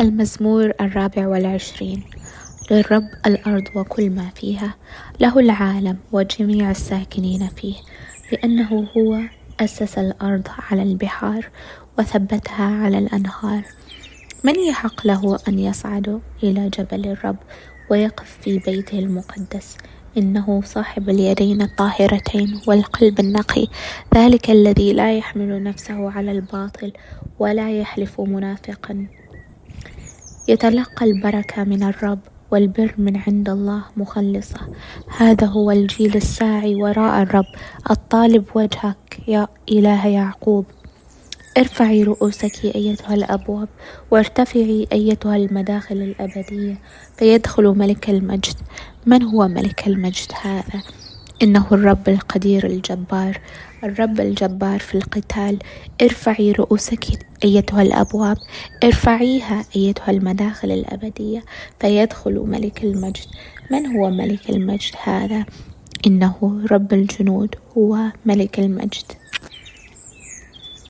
المزمور الرابع والعشرين للرب الأرض وكل ما فيها له العالم وجميع الساكنين فيه لأنه هو أسس الأرض على البحار وثبتها على الأنهار. من يحق له أن يصعد إلى جبل الرب ويقف في بيته المقدس؟ إنه صاحب اليدين الطاهرتين والقلب النقي. ذلك الذي لا يحمل نفسه على الباطل ولا يحلف منافقا. يتلقى البركة من الرب والبر من عند الله مخلصة. هذا هو الجيل الساعي وراء الرب. الطالب وجهك يا إله يعقوب. ارفعي رؤوسك أيتها الأبواب وارتفعي أيتها المداخل الأبدية فيدخل ملك المجد. من هو ملك المجد هذا؟ إنه الرب القدير الجبار الرب الجبار في القتال. ارفعي رؤوسك أيتها الأبواب ارفعيها أيتها المداخل الأبدية. فيدخل ملك المجد. من هو ملك المجد هذا؟ إنه رب الجنود هو ملك المجد.